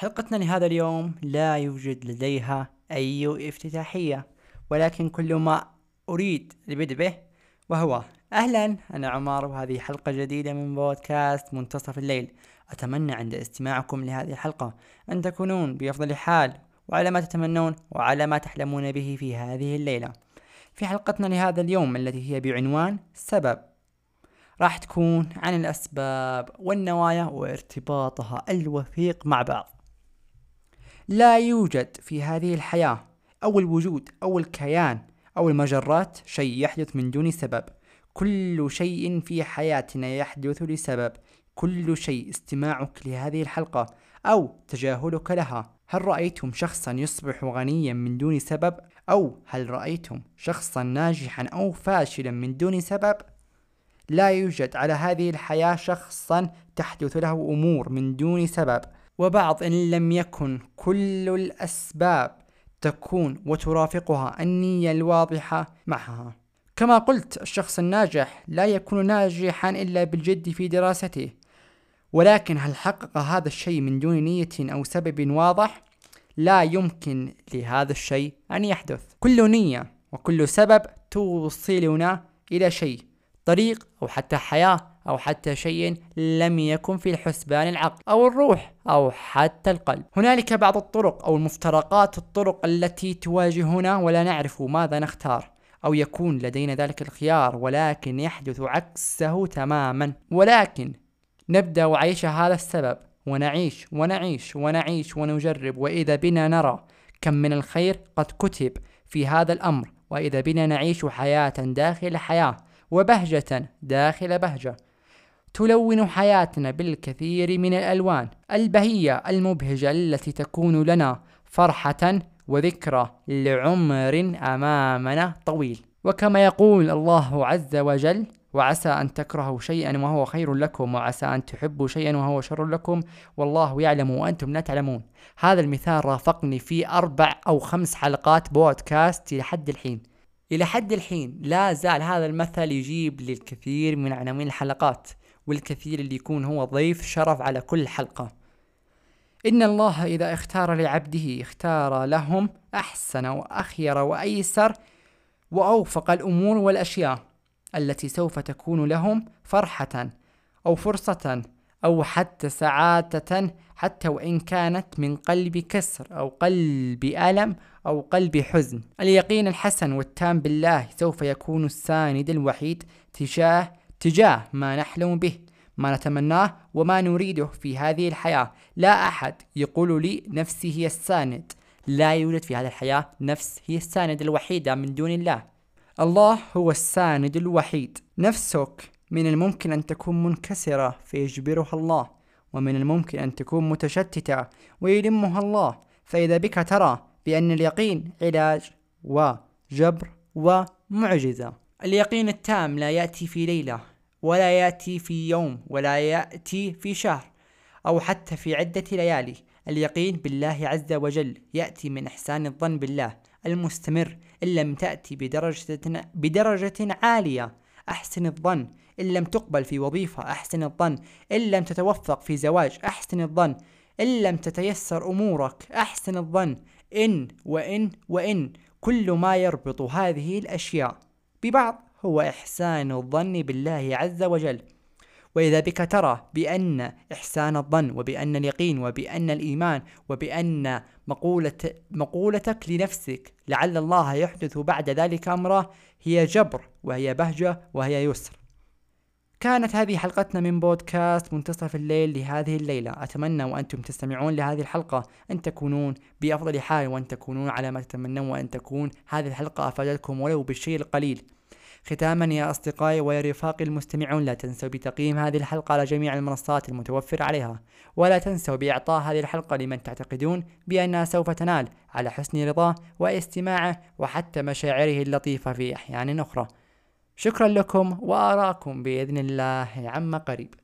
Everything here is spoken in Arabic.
حلقتنا لهذا اليوم لا يوجد لديها أي افتتاحية ولكن كل ما أريد البدء به وهو أهلا أنا عمار وهذه حلقة جديدة من بودكاست منتصف الليل. أتمنى عند استماعكم لهذه الحلقة أن تكونون بأفضل حال وعلى ما تتمنون وعلى ما تحلمون به في هذه الليلة. في حلقتنا لهذا اليوم التي هي بعنوان سبب راح تكون عن الأسباب والنوايا وارتباطها الوثيق مع بعض. لا يوجد في هذه الحياة أو الوجود أو الكيان أو المجرات شيء يحدث من دون سبب. كل شيء في حياتنا يحدث لسبب. كل شيء استماعك لهذه الحلقة أو تجاهلك لها. هل رأيتم شخصا يصبح غنيا من دون سبب؟ أو هل رأيتم شخصا ناجحا أو فاشلا من دون سبب؟ لا يوجد على هذه الحياة شخصا تحدث له أمور من دون سبب. وبعض إن لم يكن كل الأسباب تكون وترافقها النية الواضحة معها. كما قلت الشخص الناجح لا يكون ناجحا إلا بالجد في دراسته. ولكن هل حقق هذا الشيء من دون نية أو سبب واضح؟ لا يمكن لهذا الشيء أن يحدث. كل نية وكل سبب توصلنا إلى شيء طريق أو حتى حياة أو حتى شيء لم يكن في الحسبان العقل أو الروح أو حتى القلب. هنالك بعض الطرق أو المفترقات الطرق التي تواجهنا ولا نعرف ماذا نختار أو يكون لدينا ذلك الخيار ولكن يحدث عكسه تماما. ولكن نبدأ عيش هذا السبب ونعيش ونعيش ونعيش ونجرب وإذا بنا نرى كم من الخير قد كتب في هذا الأمر وإذا بنا نعيش حياة داخل حياة وبهجة داخل بهجة. تلون حياتنا بالكثير من الألوان البهية المبهجة التي تكون لنا فرحة وذكرى لعمر أمامنا طويل. وكما يقول الله عز وجل وعسى أن تكرهوا شيئا وهو خير لكم وعسى أن تحبوا شيئا وهو شر لكم والله يعلم وأنتم لا تعلمون. هذا المثال رافقني في أربع أو خمس حلقات بودكاست لحد الحين. إلى حد الحين لا زال هذا المثل يجيب للكثير من عناوين الحلقات. والكثير اللي يكون هو ضيف شرف على كل حلقة. إن الله إذا اختار لعبده اختار لهم أحسن وأخير وأيسر وأوفق الأمور والأشياء التي سوف تكون لهم فرحة أو فرصة أو حتى سعادة حتى وإن كانت من قلب كسر أو قلب ألم أو قلب حزن. اليقين الحسن والتام بالله سوف يكون الساند الوحيد تجاه تجاه ما نحلم به ما نتمناه وما نريده في هذه الحياة. لا أحد يقول لي نفسي هي الساند. لا يوجد في هذه الحياة نفس هي الساند الوحيدة من دون الله. الله هو الساند الوحيد. نفسك من الممكن أن تكون منكسرة فيجبرها الله ومن الممكن أن تكون متشتتة ويلمها الله. فإذا بك ترى بأن اليقين علاج وجبر ومعجزة. اليقين التام لا يأتي في ليلة ولا يأتي في يوم ولا يأتي في شهر أو حتى في عدة ليالي. اليقين بالله عز وجل يأتي من إحسان الظن بالله المستمر إن لم تأتي بدرجة, بدرجة عالية. أحسن الظن إن لم تقبل في وظيفة أحسن الظن إن لم تتوفق في زواج أحسن الظن إن لم تتيسر أمورك. أحسن الظن إن وإن وإن كل ما يربط هذه الأشياء. ببعض هو إحسان الظن بالله عز وجل. وإذا بك ترى بأن إحسان الظن وبأن اليقين وبأن الإيمان وبأن مقولة مقولتك لنفسك لعل الله يحدث بعد ذلك أمره هي جبر وهي بهجة وهي يسر. كانت هذه حلقتنا من بودكاست منتصف الليل لهذه الليلة. أتمنى وأنتم تستمعون لهذه الحلقة. أن تكونون بأفضل حال وأن تكونون على ما تتمنون وأن تكون هذه الحلقة أفادتكم ولو بالشيء القليل. ختاما يا أصدقائي ويا رفاقي المستمعون لا تنسوا بتقييم هذه الحلقة على جميع المنصات المتوفرة عليها. ولا تنسوا بإعطاء هذه الحلقة لمن تعتقدون بأنها سوف تنال على حسن رضاه واستماعه وحتى مشاعره اللطيفة في أحيان أخرى. شكرا لكم وأراكم بإذن الله عما قريب.